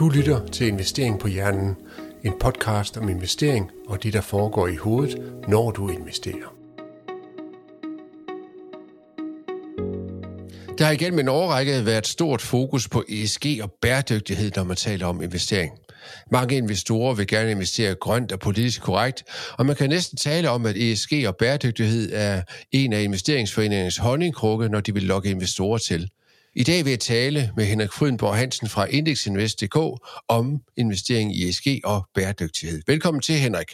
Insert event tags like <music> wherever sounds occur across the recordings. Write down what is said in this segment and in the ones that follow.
Du lytter til Investering på Hjernen, en podcast om investering og det, der foregår i hovedet, når du investerer. Der har igennem en årrække været stort fokus på ESG og bæredygtighed, når man taler om investering. Mange investorer vil gerne investere grønt og politisk korrekt, og man kan næsten tale om, at ESG og bæredygtighed er en af investeringsforeningens honningkrukke, når de vil lokke investorer til. I dag vil jeg tale med Henrik Frydenborg Hansen fra Indexinvest.dk om investering i ESG og bæredygtighed. Velkommen til, Henrik.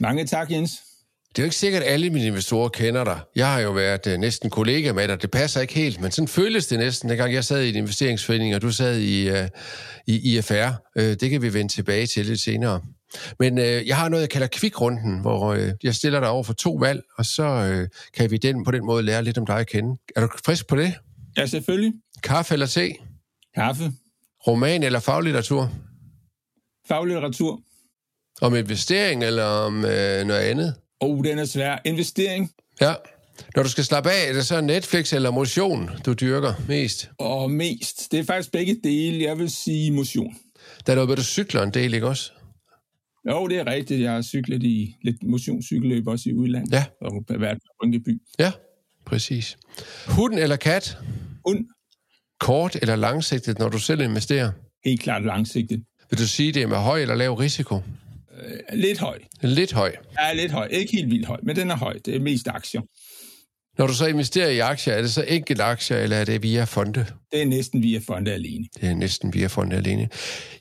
Mange tak, Jens. Det er jo ikke sikkert, at alle mine investorer kender dig. Jeg har jo været uh, næsten kollega med dig. Det passer ikke helt, men sådan føles det næsten, dengang jeg sad i en investeringsforening, og du sad i, uh, i IFR. Uh, øh, det kan vi vende tilbage til lidt senere. Men uh, jeg har noget, jeg kalder kvikrunden, hvor uh, jeg stiller dig over for to valg, og så uh, kan vi den, på den måde lære lidt om dig at kende. Er du frisk på det? Ja, selvfølgelig. Kaffe eller te? Kaffe. Roman eller faglitteratur? Faglitteratur. Om investering eller om øh, noget andet? Oh, den er svær. Investering. Ja. Når du skal slappe af, er det så Netflix eller motion, du dyrker mest? Og mest. Det er faktisk begge dele. Jeg vil sige motion. Der er noget, hvor du cykler en del, ikke også? Jo, det er rigtigt. Jeg har cyklet i lidt motionscykelløb også i udlandet. Ja. Og været på Rynkeby. Ja, præcis. Hund eller kat? Hund. Kort eller langsigtet, når du selv investerer? Helt klart langsigtet. Vil du sige, det er med høj eller lav risiko? Øh, lidt høj. Lidt høj. Ja, lidt høj. Ikke helt vildt høj, men den er høj. Det er mest aktier. Når du så investerer i aktier, er det så enkelt aktier, eller er det via fonde? Det er næsten via fonde alene. Det er næsten via fonde alene.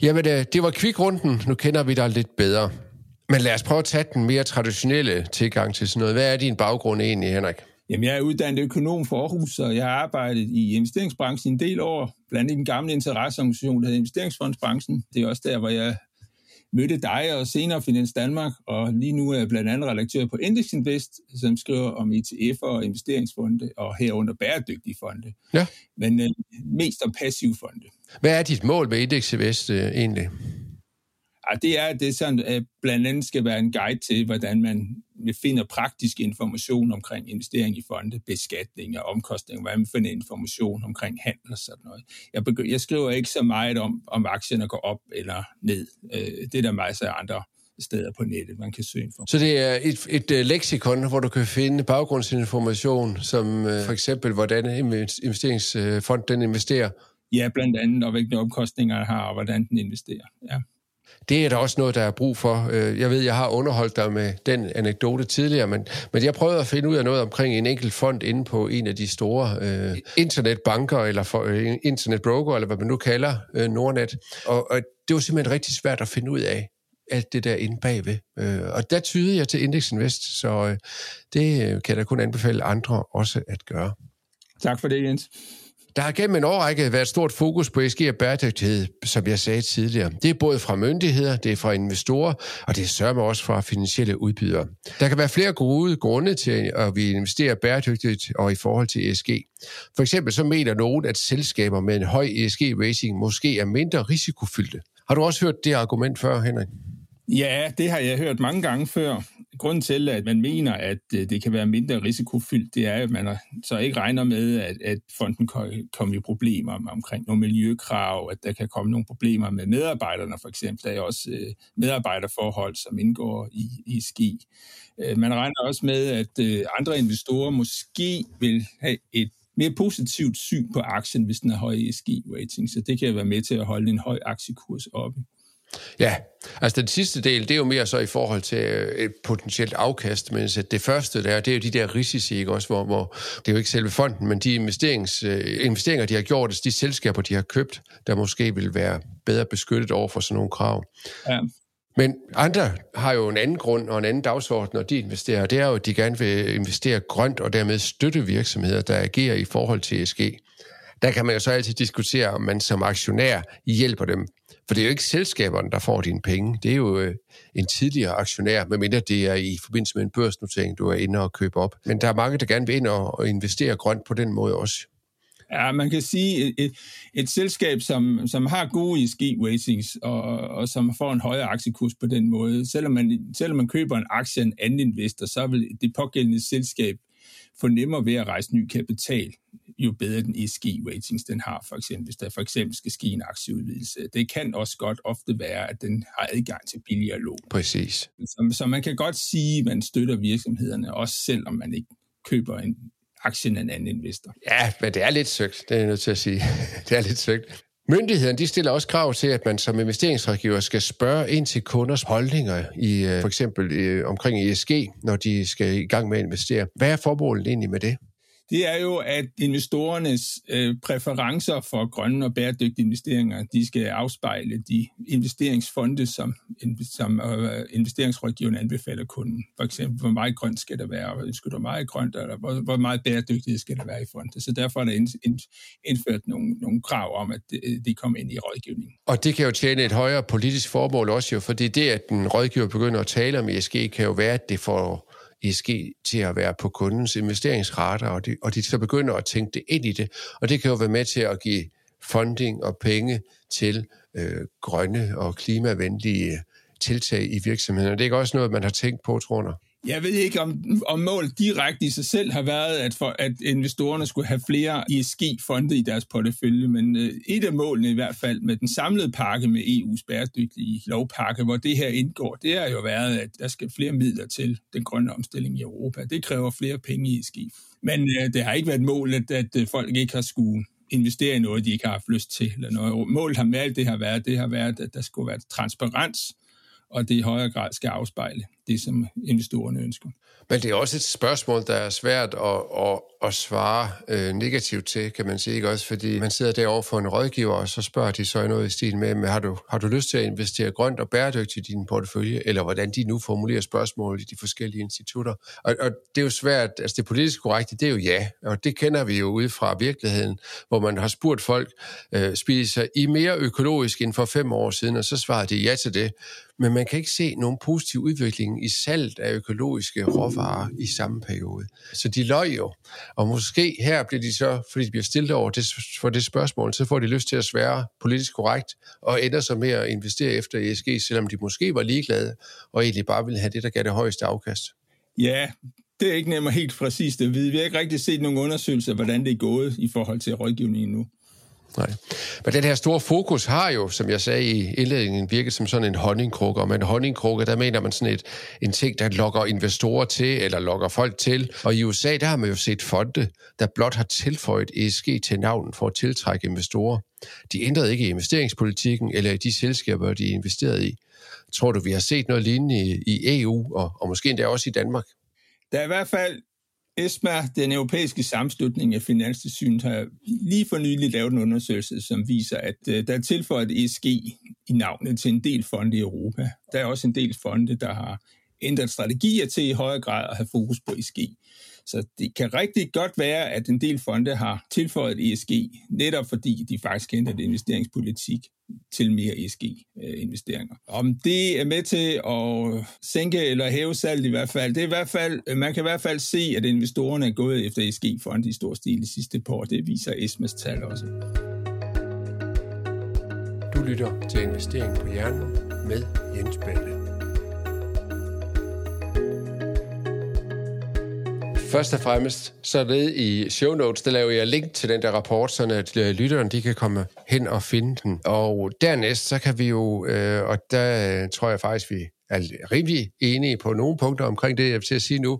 Jamen, øh, det var kvikrunden. Nu kender vi dig lidt bedre. Men lad os prøve at tage den mere traditionelle tilgang til sådan noget. Hvad er din baggrund egentlig, Henrik? Jamen, jeg er uddannet økonom for Aarhus, og jeg har arbejdet i investeringsbranchen en del år, blandt andet den gamle interesseorganisation, der hedder Investeringsfondsbranchen. Det er også der, hvor jeg mødte dig og senere Finans Danmark, og lige nu er jeg blandt andet redaktør på Index Invest, som skriver om ETF'er og investeringsfonde, og herunder bæredygtige fonde. Ja. Men øh, mest om passive fonde. Hvad er dit mål med Index Invest øh, egentlig? Ja, det er, det sådan, at blandt andet skal være en guide til, hvordan man finder praktisk information omkring investering i fonde, beskatning og omkostninger, hvordan man finder information omkring handel og sådan noget. Jeg, begy- jeg skriver ikke så meget om, om aktierne går op eller ned. Øh, det er der masser af andre steder på nettet, man kan søge for. Så det er et, et, et leksikon, hvor du kan finde baggrundsinformation, som uh, for eksempel, hvordan investeringsfond den investerer? Ja, blandt andet, og hvilke omkostninger den har, og hvordan den investerer. Ja. Det er der også noget, der er brug for. Øh, jeg ved, jeg har underholdt dig med den anekdote tidligere, men, men jeg prøvede at finde ud af noget omkring en enkelt fond inde på en af de store øh, internetbanker, eller for, øh, internetbroker, eller hvad man nu kalder øh, Nordnet. Og, og det var simpelthen rigtig svært at finde ud af alt det der inde bagved. Øh, og der tyder jeg til Index Invest, så øh, det kan jeg da kun anbefale andre også at gøre. Tak for det, Jens. Der har gennem en årrække været stort fokus på ESG og bæredygtighed, som jeg sagde tidligere. Det er både fra myndigheder, det er fra investorer, og det sørger også fra finansielle udbydere. Der kan være flere gode grunde til, at vi investerer bæredygtigt og i forhold til ESG. For eksempel så mener nogen, at selskaber med en høj ESG-rating måske er mindre risikofyldte. Har du også hørt det argument før, Henrik? Ja, det har jeg hørt mange gange før. Grunden til, at man mener, at øh, det kan være mindre risikofyldt, det er, at man så ikke regner med, at, at fonden kan komme i problemer omkring nogle miljøkrav, at der kan komme nogle problemer med medarbejderne for eksempel. Der er også øh, medarbejderforhold, som indgår i, i ski. Øh, man regner også med, at andre investorer måske vil have et mere positivt syn på aktien, hvis den har høj ESG-rating, så det kan være med til at holde en høj aktiekurs oppe. Ja, altså den sidste del, det er jo mere så i forhold til øh, et potentielt afkast, mens det første der, det er jo de der risici, ikke også, hvor, hvor det er jo ikke selve fonden, men de investerings, øh, investeringer, de har gjort, altså de selskaber, de har købt, der måske vil være bedre beskyttet over for sådan nogle krav. Ja. Men andre har jo en anden grund og en anden dagsorden, når de investerer. Det er jo, at de gerne vil investere grønt og dermed støtte virksomheder, der agerer i forhold til ESG. Der kan man jo så altid diskutere, om man som aktionær hjælper dem for det er jo ikke selskaberne, der får dine penge. Det er jo øh, en tidligere aktionær, medmindre det er i forbindelse med en børsnotering, du er inde og købe op. Men der er mange, der gerne vil ind og, og investere grønt på den måde også. Ja, man kan sige, et, et, et selskab, som, som har gode ESG-ratings, og, og som får en højere aktiekurs på den måde, selvom man, selvom man køber en aktie af en anden investor, så vil det pågældende selskab få nemmere ved at rejse ny kapital, jo bedre den ESG-ratings den har, for eksempel, hvis der for eksempel skal ske en aktieudvidelse. Det kan også godt ofte være, at den har adgang til billigere lån. Præcis. Så, så man kan godt sige, at man støtter virksomhederne, også selvom man ikke køber en aktien af en anden investor. Ja, men det er lidt søgt, det er jeg nødt til at sige. <laughs> det er lidt søgt. Myndighederne de stiller også krav til, at man som investeringsrådgiver skal spørge ind til kunders holdninger i øh, for eksempel øh, omkring ESG, når de skal i gang med at investere. Hvad er formålet egentlig med det? Det er jo, at investorernes øh, præferencer for grønne og bæredygtige investeringer, de skal afspejle de investeringsfonde, som, som øh, investeringsrådgiverne anbefaler kunden. For eksempel, hvor meget grønt skal der være, ønsker du meget grønt, eller hvor, hvor meget bæredygtighed skal der være i fondet. Så derfor er der indført nogle, nogle krav om, at øh, de kommer ind i rådgivningen. Og det kan jo tjene et højere politisk formål også jo, fordi det, at den rådgiver begynder at tale om ESG, kan jo være, at det får ESG til at være på kundens investeringsrater, og de, og de så begynder at tænke det ind i det. Og det kan jo være med til at give funding og penge til øh, grønne og klimavenlige tiltag i virksomheden. Og det er ikke også noget, man har tænkt på, tror jeg. Jeg ved ikke, om, om målet direkte i sig selv har været, at, for, at investorerne skulle have flere ESG-fonde i deres portefølje, men øh, et af målene i hvert fald med den samlede pakke med EU's bæredygtige lovpakke, hvor det her indgår, det har jo været, at der skal flere midler til den grønne omstilling i Europa. Det kræver flere penge i ESG. Men øh, det har ikke været målet, at, øh, folk ikke har skulle investere i noget, de ikke har haft lyst til. Eller noget. Målet har med alt det har været, det har været, at der skulle være transparens, og det i højere grad skal afspejle det, som investorerne ønsker. Men det er også et spørgsmål, der er svært at, at, at svare øh, negativt til, kan man sige, ikke også? Fordi man sidder derovre for en rådgiver, og så spørger de så noget i stil med, men har du, har du lyst til at investere grønt og bæredygtigt i din portefølje, eller hvordan de nu formulerer spørgsmål i de forskellige institutter. Og, og det er jo svært, altså det politisk korrekte, det er jo ja, og det kender vi jo ud fra virkeligheden, hvor man har spurgt folk, øh, spiser I mere økologisk end for fem år siden, og så svarer de ja til det. Men man kan ikke se nogen positiv udvikling i salt af økologiske råvarer i samme periode. Så de løg jo. Og måske her bliver de så, fordi de bliver stillet over det, for det spørgsmål, så får de lyst til at svære politisk korrekt, og ender så med at investere efter ESG, selvom de måske var ligeglade, og egentlig bare ville have det, der gav det højeste afkast. Ja, det er ikke nemt helt præcist at vide. Vi har ikke rigtig set nogen undersøgelser, hvordan det er gået i forhold til rådgivningen nu. Nej. Men den her store fokus har jo, som jeg sagde i indledningen, virket som sådan en honningkrukke. Og med en honningkrukke, der mener man sådan et, en ting, der lokker investorer til, eller lokker folk til. Og i USA, der har man jo set fonde, der blot har tilføjet ESG til navnet for at tiltrække investorer. De ændrede ikke i investeringspolitikken eller i de selskaber, de investerede i. Tror du, vi har set noget lignende i, i EU, og, og måske endda også i Danmark? Der er i hvert fald ESMA, den europæiske sammenslutning af finanstilsynet, har lige for nylig lavet en undersøgelse, som viser, at øh, der er tilføjet ESG i navnet til en del fonde i Europa. Der er også en del fonde, der har ændret strategier til i højere grad at have fokus på ESG. Så det kan rigtig godt være, at en del fonde har tilføjet ESG, netop fordi de faktisk ændret investeringspolitik til mere ESG-investeringer. Øh, Om det er med til at sænke eller hæve salget i hvert fald, det er i hvert fald, øh, man kan i hvert fald se, at investorerne er gået efter ESG-fonde i stor stil de sidste par år. Det viser ESMAs tal også. Du lytter til Investering på Hjernen med Jens Balle. Først og fremmest, så nede i show notes, der laver jeg link til den der rapport, så at øh, lytterne de kan komme hen og finde den. Og dernæst, så kan vi jo, øh, og der øh, tror jeg faktisk, vi er rimelig enige på nogle punkter omkring det, jeg vil til at sige nu,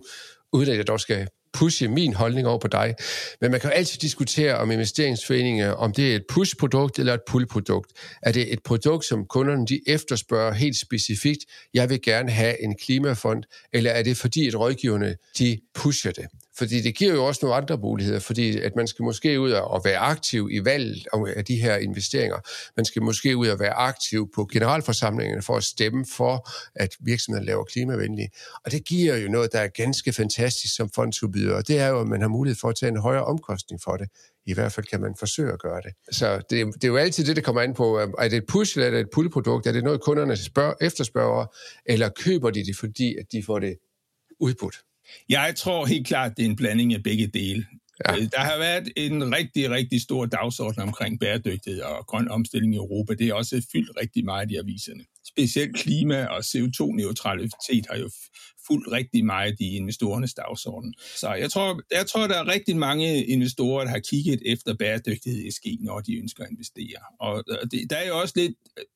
uden at jeg dog skal pushe min holdning over på dig. Men man kan jo altid diskutere om investeringsforeninger, om det er et push-produkt eller et pull-produkt. Er det et produkt, som kunderne de efterspørger helt specifikt, jeg vil gerne have en klimafond, eller er det fordi, at rådgiverne de pusher det? Fordi det giver jo også nogle andre muligheder, fordi at man skal måske ud og være aktiv i valget af de her investeringer. Man skal måske ud og være aktiv på generalforsamlingerne for at stemme for, at virksomheden laver klimavenlige. Og det giver jo noget, der er ganske fantastisk som fondsudbyder, og det er jo, at man har mulighed for at tage en højere omkostning for det. I hvert fald kan man forsøge at gøre det. Så det, det er jo altid det, der kommer an på, er det et push eller er det et pull-produkt? Er det noget, kunderne spørger, efterspørger, eller køber de det, fordi at de får det udbudt? Jeg tror helt klart, det er en blanding af begge dele. Ja. Øh, der har været en rigtig, rigtig stor dagsorden omkring bæredygtighed og grøn omstilling i Europa. Det er også fyldt rigtig meget i aviserne. specielt klima og CO2-neutralitet har jo fuldt rigtig meget i investorernes dagsorden. Så jeg tror, jeg tror, der er rigtig mange investorer, der har kigget efter bæredygtighed i ski, når de ønsker at investere. Og det, der er jo også lidt,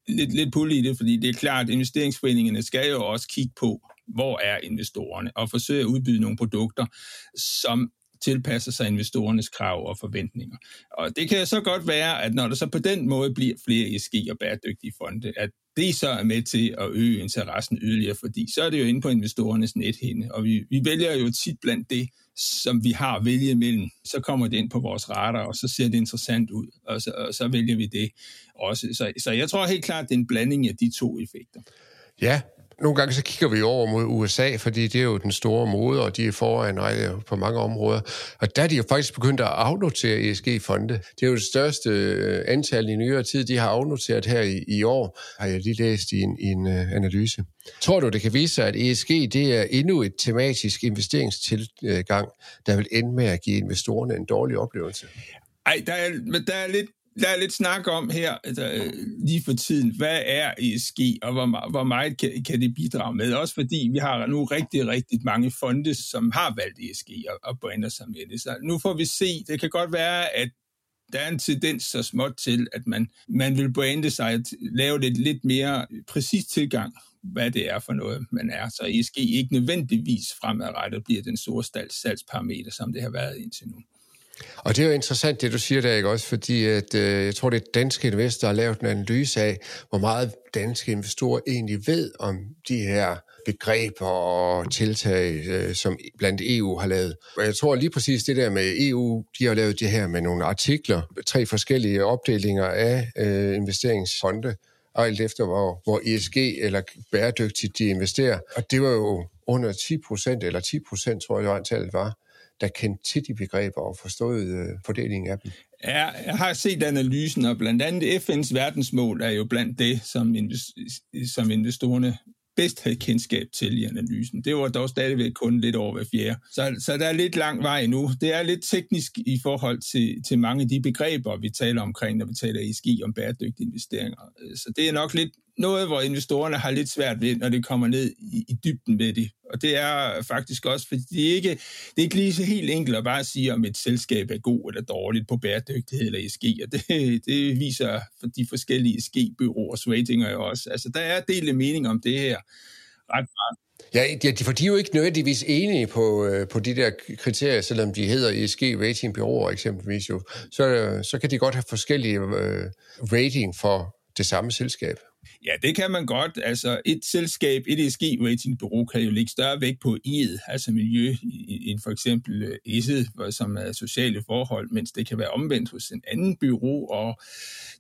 lidt, lidt pull i det, fordi det er klart, at investeringsforeningerne skal jo også kigge på, hvor er investorerne, og forsøge at udbyde nogle produkter, som tilpasser sig investorernes krav og forventninger. Og det kan så godt være, at når der så på den måde bliver flere ESG og bæredygtige fonde, at det så er med til at øge interessen yderligere, fordi så er det jo inde på investorernes nethinde, og vi, vi vælger jo tit blandt det, som vi har at vælge imellem. Så kommer det ind på vores radar, og så ser det interessant ud, og så, og så vælger vi det også. Så, så jeg tror helt klart, det er en blanding af de to effekter. Ja, nogle gange så kigger vi over mod USA, fordi det er jo den store mode, og de er foran på mange områder. Og der er de jo faktisk begyndt at afnotere ESG-fonde. Det er jo det største øh, antal i nyere tid, de har afnoteret her i, i år, har jeg lige læst i en, i en øh, analyse. Tror du, det kan vise sig, at ESG det er endnu et tematisk investeringstilgang, der vil ende med at give investorerne en dårlig oplevelse? Ej, der er, men der er lidt der er lidt snak om her altså, øh, lige for tiden, hvad er ESG, og hvor, hvor meget kan, kan det bidrage med? Også fordi vi har nu rigtig, rigtig mange fonde, som har valgt ESG og, og brænder sig med det. Så nu får vi se. Det kan godt være, at der er en tendens så småt til, at man, man vil brande sig, at lave det lidt mere præcis tilgang hvad det er for noget, man er. Så ESG ikke nødvendigvis fremadrettet bliver den store salgsparameter, som det har været indtil nu. Og det er jo interessant, det du siger der, ikke også? Fordi at, øh, jeg tror, det er danske investorer, der har lavet en analyse af, hvor meget danske investorer egentlig ved om de her begreber og tiltag, øh, som blandt EU har lavet. Og jeg tror lige præcis det der med EU, de har lavet det her med nogle artikler, tre forskellige opdelinger af øh, investeringsfonde, og alt efter, hvor, hvor ESG eller bæredygtigt de investerer. Og det var jo under 10 procent, eller 10 procent, tror jeg, antallet var, der kendte til de begreber og forstod øh, fordelingen af dem? Ja, jeg har set analysen, og blandt andet FN's verdensmål er jo blandt det, som, som investorerne bedst havde kendskab til i analysen. Det var dog stadigvæk kun lidt over hver fjerde. Så, så der er lidt lang vej nu. Det er lidt teknisk i forhold til, til mange af de begreber, vi taler omkring, når vi taler ESG om bæredygtige investeringer. Så det er nok lidt noget, hvor investorerne har lidt svært ved, når det kommer ned i, i dybden ved det. Og det er faktisk også, fordi det er ikke, det er ikke lige så helt enkelt at bare sige, om et selskab er god eller dårligt på bæredygtighed eller ESG. Og det, <laughs> det viser for de forskellige ESG-byråers ratinger jo også. Altså, der er delte mening om det her ret meget. Ja, for de er jo ikke nødvendigvis enige på, øh, på de der kriterier, selvom de hedder ESG Rating Bureauer eksempelvis jo. Så, øh, så kan de godt have forskellige øh, rating for det samme selskab. Ja, det kan man godt. Altså, et selskab, et ESG-ratingbureau, kan jo lægge større vægt på I'et, altså miljø, end for eksempel øh, ESG, som er sociale forhold, mens det kan være omvendt hos en anden bureau, og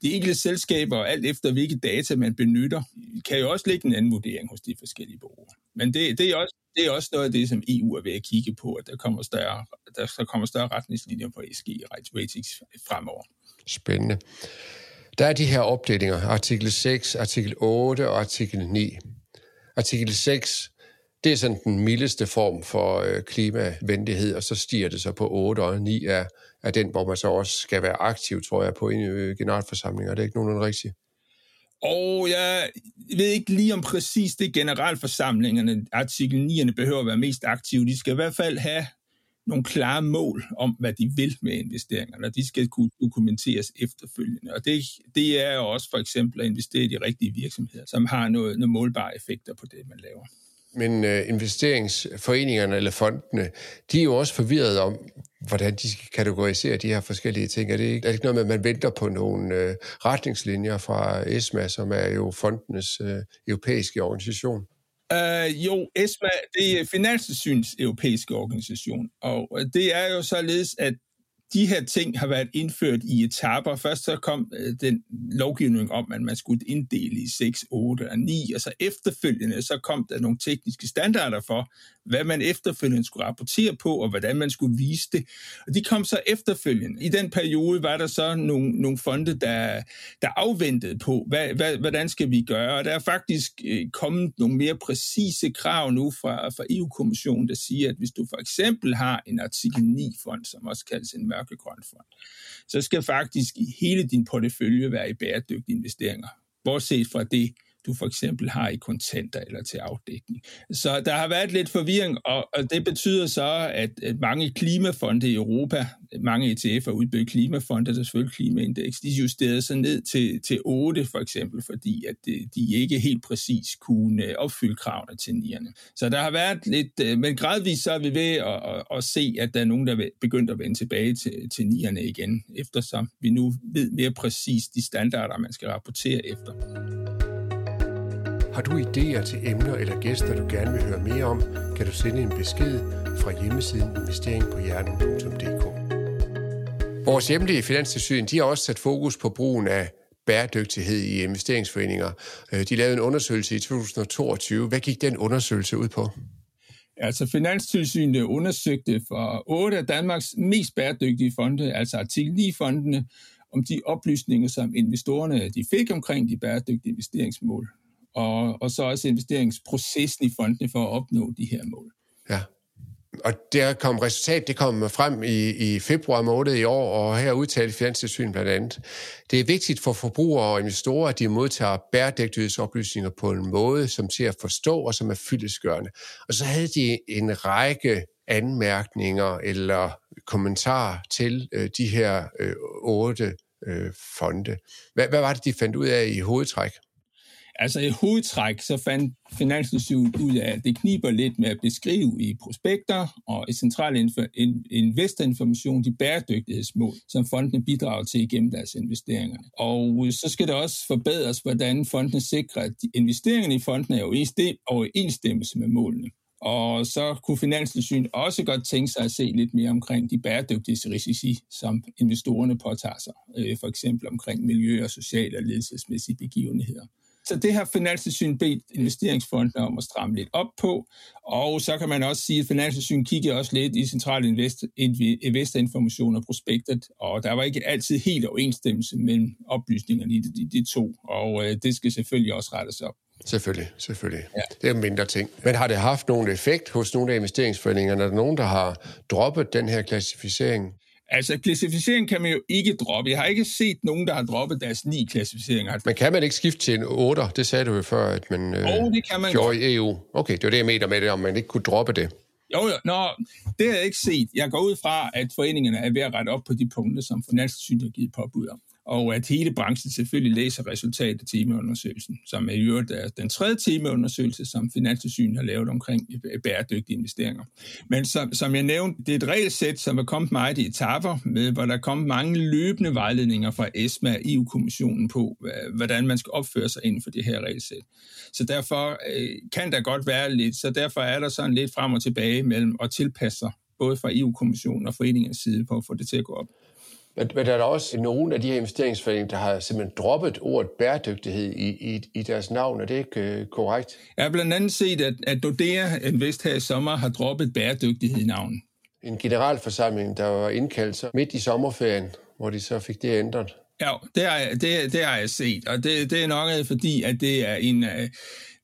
de enkelte selskaber, alt efter hvilke data man benytter, kan jo også lægge en anden vurdering hos de forskellige bureauer. Men det, det, er også, det er også noget af det, som EU er ved at kigge på, at der kommer større, der kommer større retningslinjer på ESG-ratings fremover. Spændende. Der er de her opdelinger, artikel 6, artikel 8 og artikel 9. Artikel 6, det er sådan den mildeste form for øh, klimavenlighed, og så stiger det så på 8, og 9 er, er den, hvor man så også skal være aktiv, tror jeg, på en øh, generalforsamling. Er det ikke nogen rigtigt? Og jeg ved ikke lige om præcis det generalforsamlingerne, artikel 9'erne behøver at være mest aktive. De skal i hvert fald have nogle klare mål om, hvad de vil med investeringerne, og de skal kunne dokumenteres efterfølgende. Og det, det er jo også for eksempel at investere i de rigtige virksomheder, som har noget, nogle målbare effekter på det, man laver. Men øh, investeringsforeningerne eller fondene, de er jo også forvirret om, hvordan de skal kategorisere de her forskellige ting. Er det ikke, er det ikke noget med, at man venter på nogle øh, retningslinjer fra ESMA, som er jo fondenes øh, europæiske organisation? Uh, jo, ESMA, det er Finanssyns europæiske organisation, og øh, det er jo således, at de her ting har været indført i etaper. Først så kom øh, den lovgivning om, at man skulle inddele i 6, 8 og 9, og så efterfølgende så kom der nogle tekniske standarder for, hvad man efterfølgende skulle rapportere på, og hvordan man skulle vise det. Og de kom så efterfølgende. I den periode var der så nogle, nogle fonde, der, der afventede på, hvad, hvad, hvordan skal vi gøre. Og der er faktisk øh, kommet nogle mere præcise krav nu fra, fra EU-kommissionen, der siger, at hvis du for eksempel har en artikel 9-fond, som også kaldes en mørkegrøn fond, så skal faktisk hele din portefølje være i bæredygtige investeringer. Bortset fra det, du for eksempel har i kontanter eller til afdækning. Så der har været lidt forvirring, og, og det betyder så, at, at mange klimafonde i Europa, mange ETF'er udbygget klimafonde, der selvfølgelig klimaindeks, de justerede sig ned til, til 8 for eksempel, fordi at de, de ikke helt præcis kunne opfylde kravene til nierne. Så der har været lidt, øh, men gradvist så er vi ved at, at, at se, at der er nogen, der er begyndt at vende tilbage til, til nierne igen, eftersom vi nu ved mere præcis de standarder, man skal rapportere efter. Har du idéer til emner eller gæster, du gerne vil høre mere om, kan du sende en besked fra hjemmesiden investeringpohjernen.dk. Vores hjemlige finanstilsyn de har også sat fokus på brugen af bæredygtighed i investeringsforeninger. Øh, de lavede en undersøgelse i 2022. Hvad gik den undersøgelse ud på? Altså Finanstilsynet undersøgte for otte af Danmarks mest bæredygtige fonde, altså artikel 9-fondene, om de oplysninger, som investorerne de fik omkring de bæredygtige investeringsmål, og, og så også investeringsprocessen i fondene for at opnå de her mål. Ja, og der kom resultat, det kom frem i, i februar måned i år, og her udtalte Finanstilsynet blandt andet. Det er vigtigt for forbrugere og investorer, at de modtager bæredygtighedsoplysninger på en måde, som til at forstå og som er fyldesgørende. Og så havde de en række anmærkninger eller kommentarer til øh, de her øh, otte øh, fonde. Hvad, hvad var det, de fandt ud af i hovedtræk? Altså i hovedtræk, så fandt Finanstilsynet ud af, at det kniber lidt med at beskrive i prospekter og i central investorinformation de bæredygtighedsmål, som fondene bidrager til igennem deres investeringer. Og øh, så skal det også forbedres, hvordan fondene sikrer, at investeringerne i fondene er overensstemmelse med målene. Og så kunne Finanstilsynet også godt tænke sig at se lidt mere omkring de bæredygtighedsrisici, som investorerne påtager sig, øh, for eksempel omkring miljø- og sociale og ledelsesmæssige begivenheder. Så det har Finanstilsynet bedt investeringsfondene om at stramme lidt op på, og så kan man også sige, at Finanstilsynet kigger også lidt i centrale investorinformation og prospektet, og der var ikke altid helt overensstemmelse mellem oplysningerne i de, de, de to, og øh, det skal selvfølgelig også rettes op. Selvfølgelig, selvfølgelig. Ja. Det er mindre ting. Men har det haft nogen effekt hos nogle af investeringsforeningerne? Er der nogen, der har droppet den her klassificering? Altså, klassificering kan man jo ikke droppe. Jeg har ikke set nogen, der har droppet deres ni klassificeringer. Men kan man ikke skifte til en 8? Det sagde du jo før, at man øh, oh, det kan man gjorde godt. i EU. Okay, det var det, jeg mener med det, om man ikke kunne droppe det. Jo, jo. Nå, det har jeg ikke set. Jeg går ud fra, at foreningerne er ved at rette op på de punkter, som Finanstilsynet har givet påbud om og at hele branchen selvfølgelig læser resultatet af timeundersøgelsen, som er i øvrigt den tredje timeundersøgelse, som Finanstilsynet har lavet omkring bæredygtige investeringer. Men som, som jeg nævnte, det er et regelsæt, som er kommet meget i etapper, med, hvor der er kommet mange løbende vejledninger fra ESMA og EU-kommissionen på, hvordan man skal opføre sig inden for det her regelsæt. Så derfor øh, kan der godt være lidt, så derfor er der sådan lidt frem og tilbage mellem at tilpasse sig, både fra EU-kommissionen og foreningens side, på at få det til at gå op. Men, men der er der også nogle af de her investeringsforeninger, der har simpelthen droppet ordet bæredygtighed i, i, i deres navn. Er det ikke uh, korrekt? Jeg har blandt andet set, at, at Nordea Invest her i sommer har droppet bæredygtighed i navnet. En generalforsamling, der var indkaldt så midt i sommerferien, hvor de så fik det ændret. Ja, det har, det, det har jeg set, og det, det er nok fordi, at det er en, øh,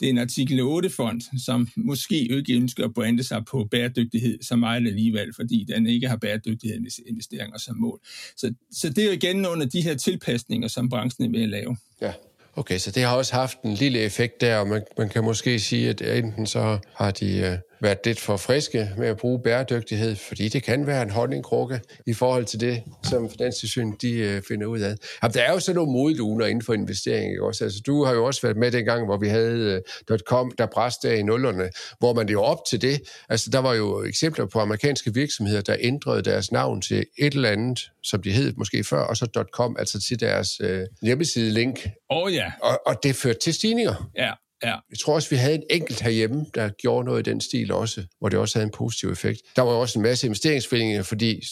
det er en artikel 8-fond, som måske ikke ønsker at brande sig på bæredygtighed så meget alligevel, fordi den ikke har bæredygtighedsinvesteringer som mål. Så, så det er jo igen under de her tilpasninger, som branchen er ved at lave. Ja. Okay, så det har også haft en lille effekt der, og man, man kan måske sige, at enten så har de øh, været lidt for friske med at bruge bæredygtighed, fordi det kan være en honningkrukke i forhold til det, som Finanstilsynet de øh, finder ud af. Jamen, der er jo sådan nogle modluner inden for investering. Ikke? Også. Altså, du har jo også været med dengang, hvor vi havde uh, .com, der bræste i nullerne, hvor man jo op til det. Altså, der var jo eksempler på amerikanske virksomheder, der ændrede deres navn til et eller andet, som de hed måske før, og så .com, altså til deres uh, hjemmeside-link. Åh oh, ja. Og, og det førte til stigninger. Ja, Ja. Jeg tror også, vi havde en enkelt herhjemme, der gjorde noget i den stil også, hvor det også havde en positiv effekt. Der var også en masse investeringsforeninger, fordi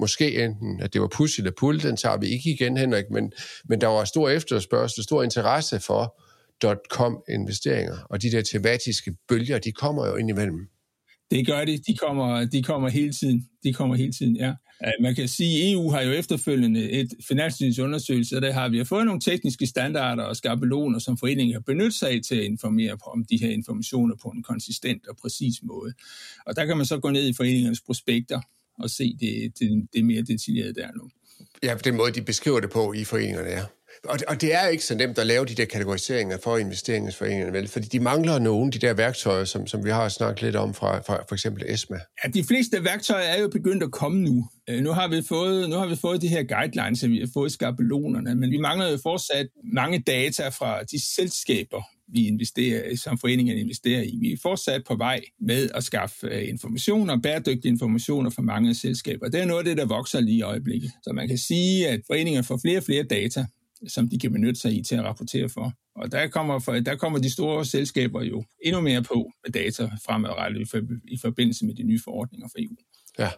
måske enten, at det var push eller pull, den tager vi ikke igen, Henrik, men, men der var stor efterspørgsel, stor interesse for .com-investeringer, og de der tematiske bølger, de kommer jo ind imellem. Det gør de. De kommer, de kommer hele tiden. De kommer hele tiden, ja. Man kan sige, at EU har jo efterfølgende et finanstilsynsundersøgelse, og der har vi fået nogle tekniske standarder og skabeloner, som foreningen har benyttet sig af til at informere om de her informationer på en konsistent og præcis måde. Og der kan man så gå ned i foreningernes prospekter og se det, det, det mere detaljeret der nu. Ja, den måde, de beskriver det på i foreningerne, ja. Og, og det er ikke så nemt at lave de der kategoriseringer for investeringsforeningerne, vel? Fordi de mangler nogle af de der værktøjer, som, som vi har snakket lidt om fra, fra for eksempel ESMA. Ja, de fleste værktøjer er jo begyndt at komme nu. Øh, nu har vi fået, nu har vi fået de her guidelines, og vi har fået skabelonerne, men vi mangler jo fortsat mange data fra de selskaber, vi investerer, som foreningerne investerer i. Vi er fortsat på vej med at skaffe øh, informationer, bæredygtige informationer fra mange selskaber. Det er noget af det, der vokser lige i øjeblikket. Så man kan sige, at foreninger får flere og flere data, som de kan benytte sig i til at rapportere for. Og der kommer, for, der kommer de store selskaber jo endnu mere på med data fremadrettet i, for, i forbindelse med de nye forordninger fra EU. Ja.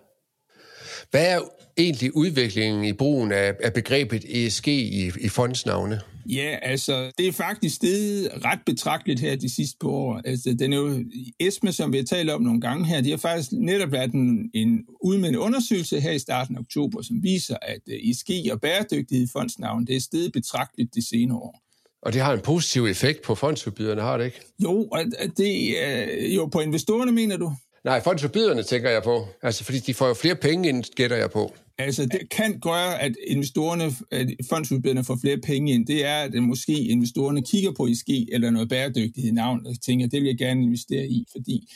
Hvad er egentlig udviklingen i brugen af, af begrebet ESG i, i fondsnavne? Ja, altså, det er faktisk steget ret betragteligt her de sidste par år. Altså, den er jo, ESME, som vi har talt om nogle gange her, de har faktisk netop været en, en udmendt undersøgelse her i starten af oktober, som viser, at ESG og bæredygtighed i fondsnavn, det er steget betragteligt de senere år. Og det har en positiv effekt på fondsudbyderne, har det ikke? Jo, og det er jo på investorerne, mener du? Nej, fondsudbyderne tænker jeg på. Altså, fordi de får jo flere penge ind, gætter jeg på. Altså, det kan gøre, at investorerne, at fondsudbyderne får flere penge ind. Det er, at måske investorerne kigger på ESG eller noget bæredygtighed i navnet og tænker, det vil jeg gerne investere i, fordi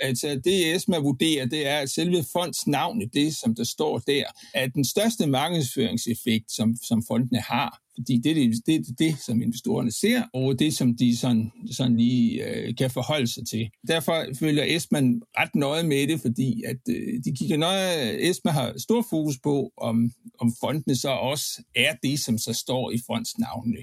altså, det ESMA vurderer, det er, at selve fondsnavnet, det som der står der, at den største markedsføringseffekt, som, som fondene har. Fordi det er det, det, det, som investorerne ser, og det, som de sådan, sådan lige øh, kan forholde sig til. Derfor følger Esman ret nøje med det, fordi at, øh, de kigger nøje, Esma har stor fokus på, om, om fondene så også er det, som så står i fondsnavnene.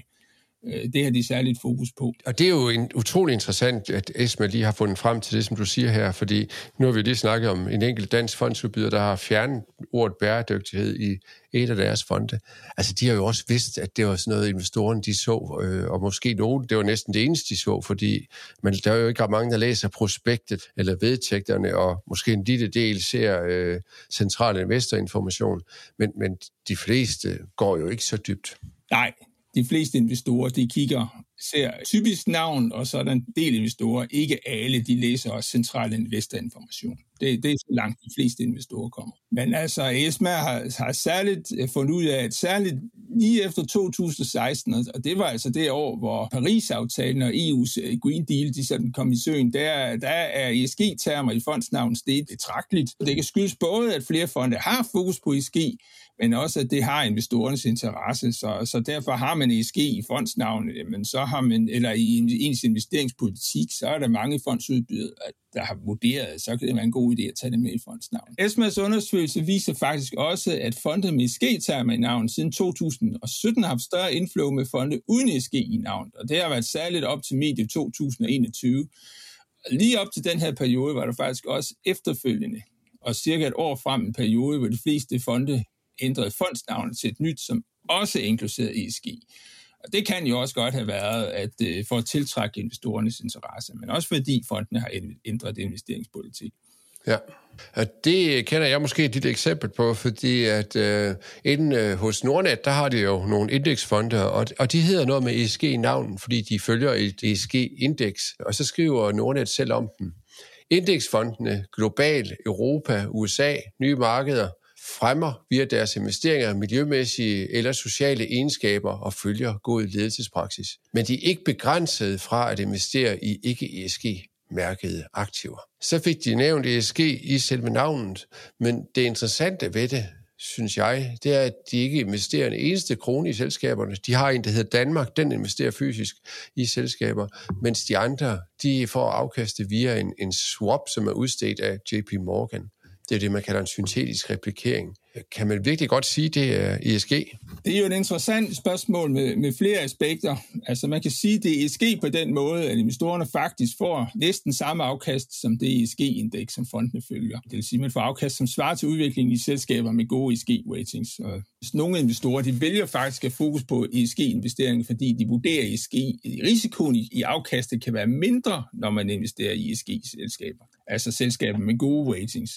Øh, det har de særligt fokus på. Og det er jo en, utrolig interessant, at ESMA lige har fundet frem til det, som du siger her, fordi nu har vi lige snakket om en enkelt dansk fondsudbyder, der har fjernet ordet bæredygtighed i et af deres fonde. Altså, de har jo også vidst, at det var sådan noget, investorerne de så, øh, og måske nogen, det var næsten det eneste, de så, fordi men der er jo ikke ret mange, der læser prospektet eller vedtægterne, og måske en lille del ser øh, central investorinformation, men, men de fleste går jo ikke så dybt. Nej, de fleste investorer, de kigger, ser typisk navn, og så er der en del investorer, ikke alle, de læser også central investorinformation. Det, det er så langt de fleste investorer kommer. Men altså, ESMA har, har særligt øh, fundet ud af, at særligt lige efter 2016, og det var altså det år, hvor Paris-aftalen og EU's øh, Green Deal, de sådan kom i søen, der, der er ESG-termer i fondsnavn steget betragteligt. Det kan skyldes både, at flere fonde har fokus på ESG, men også at det har investorernes interesse. Så, så derfor har man ESG i fondsnavnet, men så har man, eller i ens investeringspolitik, så er der mange fondsudbydere, der har vurderet, så kan det være en god idé at tage det med i fondsnavn. ESMAs undersøgelse viser faktisk også, at fonde med ESG tager med navn siden 2017 har haft større inflow med fonde uden ESG i navn, og det har været særligt op til medie 2021. Lige op til den her periode var der faktisk også efterfølgende, og cirka et år frem en periode, hvor de fleste fonde ændrede fondsnavnet til et nyt, som også inkluderer ESG. Og det kan jo også godt have været at øh, for at tiltrække investorernes interesse, men også fordi fondene har ændret investeringspolitik. Ja, og det kender jeg måske et lille eksempel på, fordi at øh, inden øh, hos Nordnet, der har de jo nogle indeksfonde, og, og de hedder noget med ESG i navnen, fordi de følger et ESG-indeks, og så skriver Nordnet selv om dem. Indeksfondene, global, Europa, USA, nye markeder, fremmer via deres investeringer miljømæssige eller sociale egenskaber og følger god ledelsespraksis. Men de er ikke begrænset fra at investere i ikke-ESG-mærkede aktiver. Så fik de nævnt ESG i selve navnet, men det interessante ved det, synes jeg, det er, at de ikke investerer en eneste krone i selskaberne. De har en, der hedder Danmark, den investerer fysisk i selskaber, mens de andre, de får afkastet via en, en swap, som er udstedt af JP Morgan. Det er det, man kalder en syntetisk replikering. Kan man virkelig godt sige, det er ESG? Det er jo et interessant spørgsmål med, med flere aspekter. Altså man kan sige, det er ESG på den måde, at investorerne faktisk får næsten samme afkast som det ESG-indeks, som fondene følger. Det vil sige, at man får afkast, som svarer til udviklingen i selskaber med gode ESG-ratings. Og nogle investorer de vælger faktisk at fokus på ESG-investeringer, fordi de vurderer ESG, risikoen i afkastet kan være mindre, når man investerer i ESG-selskaber. Altså selskaber med gode ratings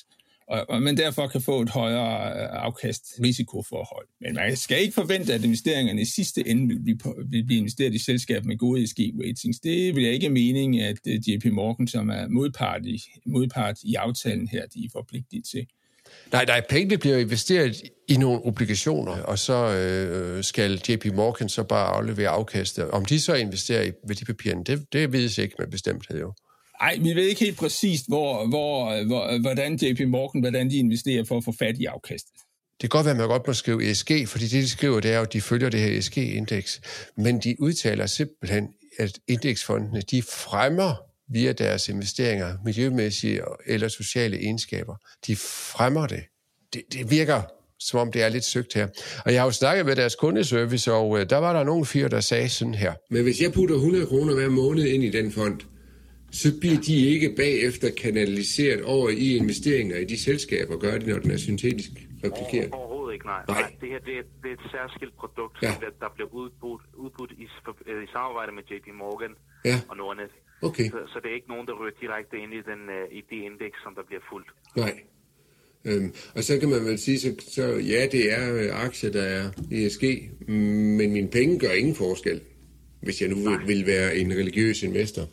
og, og man derfor kan få et højere øh, afkast risikoforhold. Men man skal ikke forvente, at investeringerne i sidste ende vil blive, vil blive investeret i selskaber med gode ESG-ratings. Det vil jeg ikke mening, at øh, JP Morgan, som er modpart i, modpart i aftalen her, de er forpligtet til. Nej, nej, pengene bliver investeret i nogle obligationer, og så øh, skal JP Morgan så bare aflevere afkastet. Om de så investerer i værdipapirerne, det, det ved jeg ikke med bestemthed jo. Nej, vi ved ikke helt præcist, hvor, hvor, hvor, hvordan JP Morgan, hvordan de investerer for at få fat i afkastet. Det kan godt være, at man godt må skrive ESG, fordi det, de skriver, det er jo, at de følger det her ESG-indeks. Men de udtaler simpelthen, at indeksfondene, de fremmer via deres investeringer, miljømæssige eller sociale egenskaber. De fremmer det. Det, det virker som om det er lidt søgt her. Og jeg har jo snakket med deres kundeservice, og øh, der var der nogle fyre, der sagde sådan her. Men hvis jeg putter 100 kroner hver måned ind i den fond, så bliver de ikke bagefter kanaliseret over i investeringer i de selskaber, gør de, når den er syntetisk replikeret? Overhovedet ikke, nej. nej. nej det her det er, det er et særskilt produkt, ja. der, der bliver udbudt, udbudt i, i samarbejde med JP Morgan ja. og Nordnet. Okay. Så, så det er ikke nogen, der ryger direkte ind i, den, uh, i det indeks, som der bliver fuldt. Nej. Øhm, og så kan man vel sige, så, så ja, det er øh, aktier, der er ESG, men mine penge gør ingen forskel, hvis jeg nu vil, vil være en religiøs investor.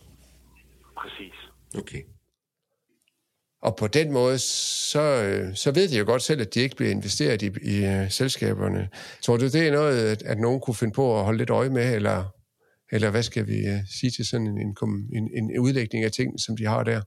Præcis. Okay. Og på den måde, så, øh, så ved de jo godt selv, at de ikke bliver investeret i, i uh, selskaberne. Tror du, det er noget, at, at nogen kunne finde på at holde lidt øje med, eller, eller hvad skal vi uh, sige til sådan en, en, en udlægning af ting, som de har der?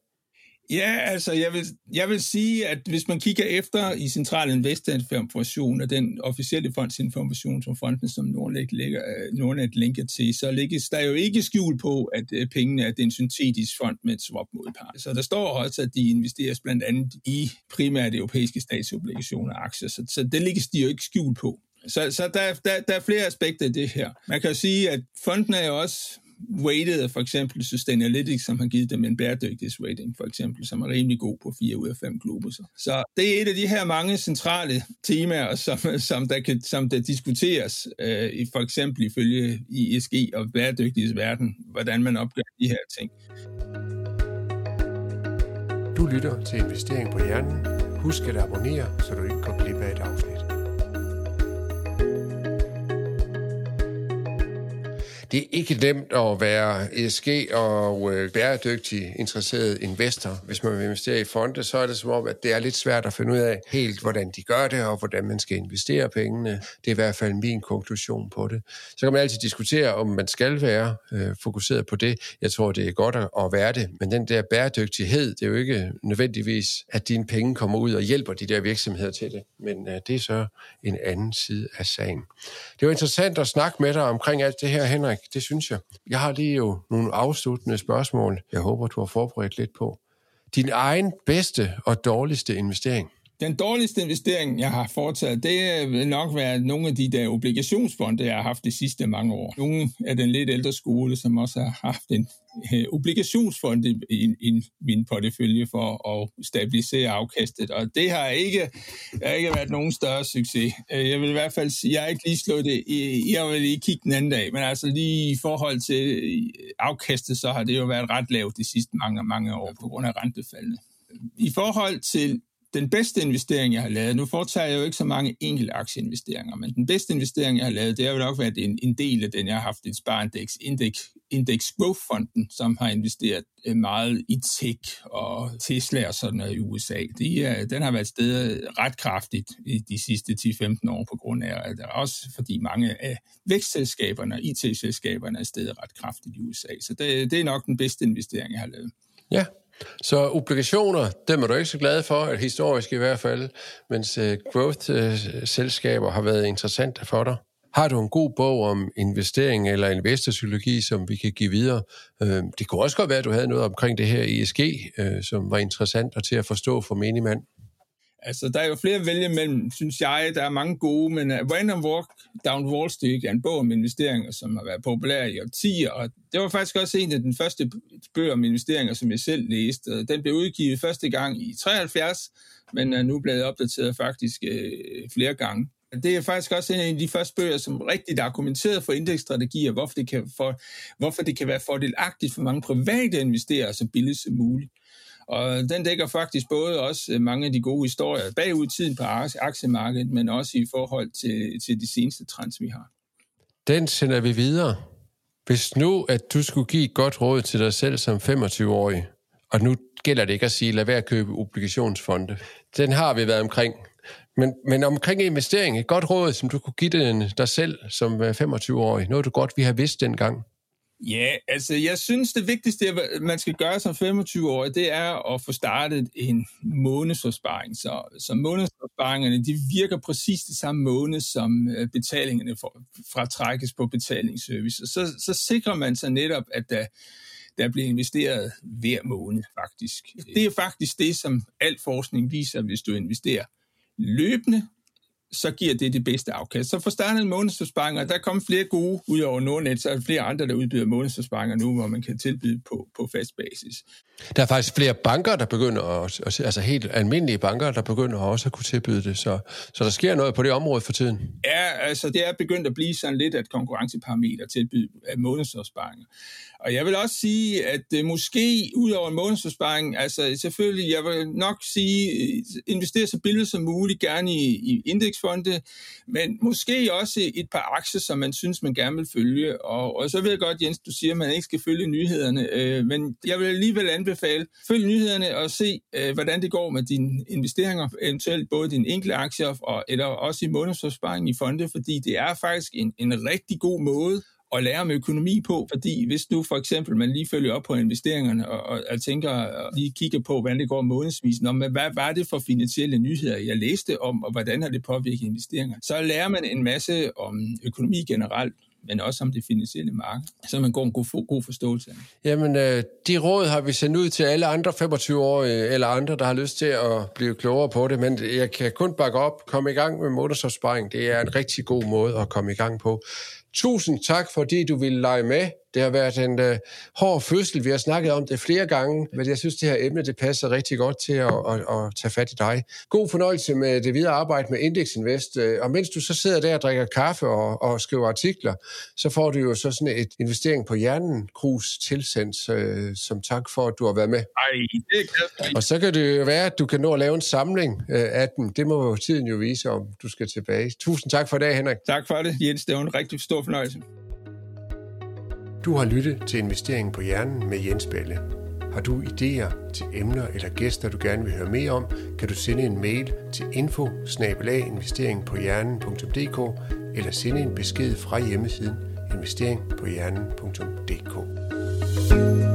Ja, altså jeg vil, jeg vil sige, at hvis man kigger efter i Central Investinformation og den officielle fondsinformation, som fonden som Nordnet, ligger, øh, Nordnet linker til, så ligger der jo ikke skjul på, at øh, pengene er en syntetisk fond med et swap modpart. Så der står også, at de investeres blandt andet i primært europæiske statsobligationer og aktier, så, så det ligger de jo ikke skjul på. Så, så der, der, der er flere aspekter i det her. Man kan jo sige, at fonden er jo også weighted for eksempel Sustainalytics, som har givet dem en bæredygtighedsrating, for eksempel, som er rimelig god på 4 ud af 5 globuser. Så det er et af de her mange centrale temaer, som, som, der, kan, som der diskuteres, øh, i, for eksempel ifølge ISG og bæredygtighedsverden, hvordan man opgør de her ting. Du lytter til Investering på Hjernen. Husk at abonnere, så du ikke går glip af et afsnit. Det er ikke nemt at være ESG og øh, bæredygtig interesseret investor. Hvis man vil investere i fonde, så er det som om, at det er lidt svært at finde ud af helt, hvordan de gør det, og hvordan man skal investere pengene. Det er i hvert fald min konklusion på det. Så kan man altid diskutere, om man skal være øh, fokuseret på det. Jeg tror, det er godt at, at være det. Men den der bæredygtighed, det er jo ikke nødvendigvis, at dine penge kommer ud og hjælper de der virksomheder til det. Men øh, det er så en anden side af sagen. Det var interessant at snakke med dig omkring alt det her, Henrik det synes jeg. Jeg har lige jo nogle afsluttende spørgsmål, jeg håber, du har forberedt lidt på. Din egen bedste og dårligste investering? Den dårligste investering, jeg har foretaget, det vil nok være nogle af de der obligationsfonde, jeg har haft de sidste mange år. Nogle af den lidt ældre skole, som også har haft en øh, obligationsfond i, i, i min portefølje for at stabilisere afkastet, og det har ikke, har ikke været nogen større succes. Øh, jeg vil i hvert fald sige, jeg har ikke lige slået det, jeg vil lige kigge den anden dag, men altså lige i forhold til afkastet, så har det jo været ret lavt de sidste mange, mange år på grund af rentefaldene. I forhold til den bedste investering, jeg har lavet, nu foretager jeg jo ikke så mange enkelte aktieinvesteringer, men den bedste investering, jeg har lavet, det har jo nok været en, en del af den, jeg har haft i spareindex, Index, Index Growth Fonden, som har investeret øh, meget i tech og Tesla og sådan noget i USA. De, er, den har været sted ret kraftigt i de sidste 10-15 år på grund af, at der også fordi mange af vækstselskaberne og IT-selskaberne er stedet ret kraftigt i USA. Så det, det er nok den bedste investering, jeg har lavet. Ja, så obligationer, dem er du ikke så glad for, historisk i hvert fald, mens øh, growth-selskaber øh, har været interessante for dig. Har du en god bog om investering eller investorpsykologi, som vi kan give videre? Øh, det kunne også godt være, at du havde noget omkring det her ESG, som var interessant og til at forstå for menigmand. Altså, der er jo flere at vælge mellem, synes jeg. Der er mange gode, men uh, Random Walk Down Wall Street er en bog om investeringer, som har været populær i årtier, og det var faktisk også en af den første bøger om investeringer, som jeg selv læste. Den blev udgivet første gang i 73, men er nu blevet opdateret faktisk uh, flere gange. Det er faktisk også en af de første bøger, som rigtig er argumenteret for indeksstrategier, hvorfor det kan, for, hvorfor det kan være fordelagtigt for mange private investerere så billigt som muligt. Og den dækker faktisk både også øh, mange af de gode historier bagud i tiden på aktiemarkedet, men også i forhold til, til de seneste trends, vi har. Den sender vi videre. Hvis nu, at du skulle give et godt råd til dig selv som 25-årig, og nu gælder det ikke at sige, lad være at købe obligationsfonde. Den har vi været omkring. Men, men omkring investering, et godt råd, som du kunne give dig selv som øh, 25-årig, noget du godt vi har vidst dengang. Ja, altså jeg synes det vigtigste, man skal gøre som 25-årig, det er at få startet en månedsopsparing. Så, så månedsopsparingerne, de virker præcis det samme måned, som øh, betalingerne fra trækkes på betalingsservice. Så, så sikrer man sig netop, at der, der bliver investeret hver måned faktisk. Det er faktisk det, som al forskning viser, hvis du investerer løbende, så giver det det bedste afkast. Så for starten en månedsopsparing, og der kommer flere gode ud over Nordnet, så er der flere andre, der udbyder månedsopsparinger nu, hvor man kan tilbyde på, på fast basis. Der er faktisk flere banker, der begynder at, altså helt almindelige banker, der begynder også at kunne tilbyde det, så, så der sker noget på det område for tiden. Ja, altså det er begyndt at blive sådan lidt et konkurrenceparameter tilbyde af månedsopsparinger. Og jeg vil også sige, at det måske ud over en månedsopsparing, altså selvfølgelig, jeg vil nok sige, øh, investere så billigt som muligt, gerne i, i indeksfonde, men måske også et par aktier, som man synes, man gerne vil følge. Og, og så ved jeg godt, Jens, du siger, at man ikke skal følge nyhederne, øh, men jeg vil alligevel anbefale, følg nyhederne og se, øh, hvordan det går med dine investeringer, eventuelt både dine enkelte aktier, og, eller også i månedsopsparing i fonde, fordi det er faktisk en, en rigtig god måde at lære om økonomi på, fordi hvis du for eksempel man lige følger op på investeringerne og, og, og tænker og lige kigger på, hvordan det går månedsvis, om, hvad var det for finansielle nyheder, jeg læste om, og hvordan har det påvirket investeringer, så lærer man en masse om økonomi generelt, men også om det finansielle marked, så man går en god, god forståelse af Jamen, øh, de råd har vi sendt ud til alle andre 25-årige eller andre, der har lyst til at blive klogere på det, men jeg kan kun bakke op, komme i gang med motorsopsparing. Det er en rigtig god måde at komme i gang på. Tusind tak, fordi du ville lege med. Det har været en uh, hård fødsel. Vi har snakket om det flere gange, men jeg synes, det her emne det passer rigtig godt til at, at, at tage fat i dig. God fornøjelse med det videre arbejde med Index Invest. Øh, og mens du så sidder der og drikker kaffe og, og skriver artikler, så får du jo så sådan et investering på hjernen krus tilsendt, uh, som tak for, at du har været med. Ej, det er Og så kan det jo være, at du kan nå at lave en samling uh, af dem. Det må jo tiden jo vise, om du skal tilbage. Tusind tak for det, Henrik. Tak for det, Jens. Det var en rigtig stor fornøjelse. Du har lyttet til Investeringen på Hjernen med Jens Balle. Har du idéer til emner eller gæster, du gerne vil høre mere om, kan du sende en mail til info eller sende en besked fra hjemmesiden investeringpohjernen.dk.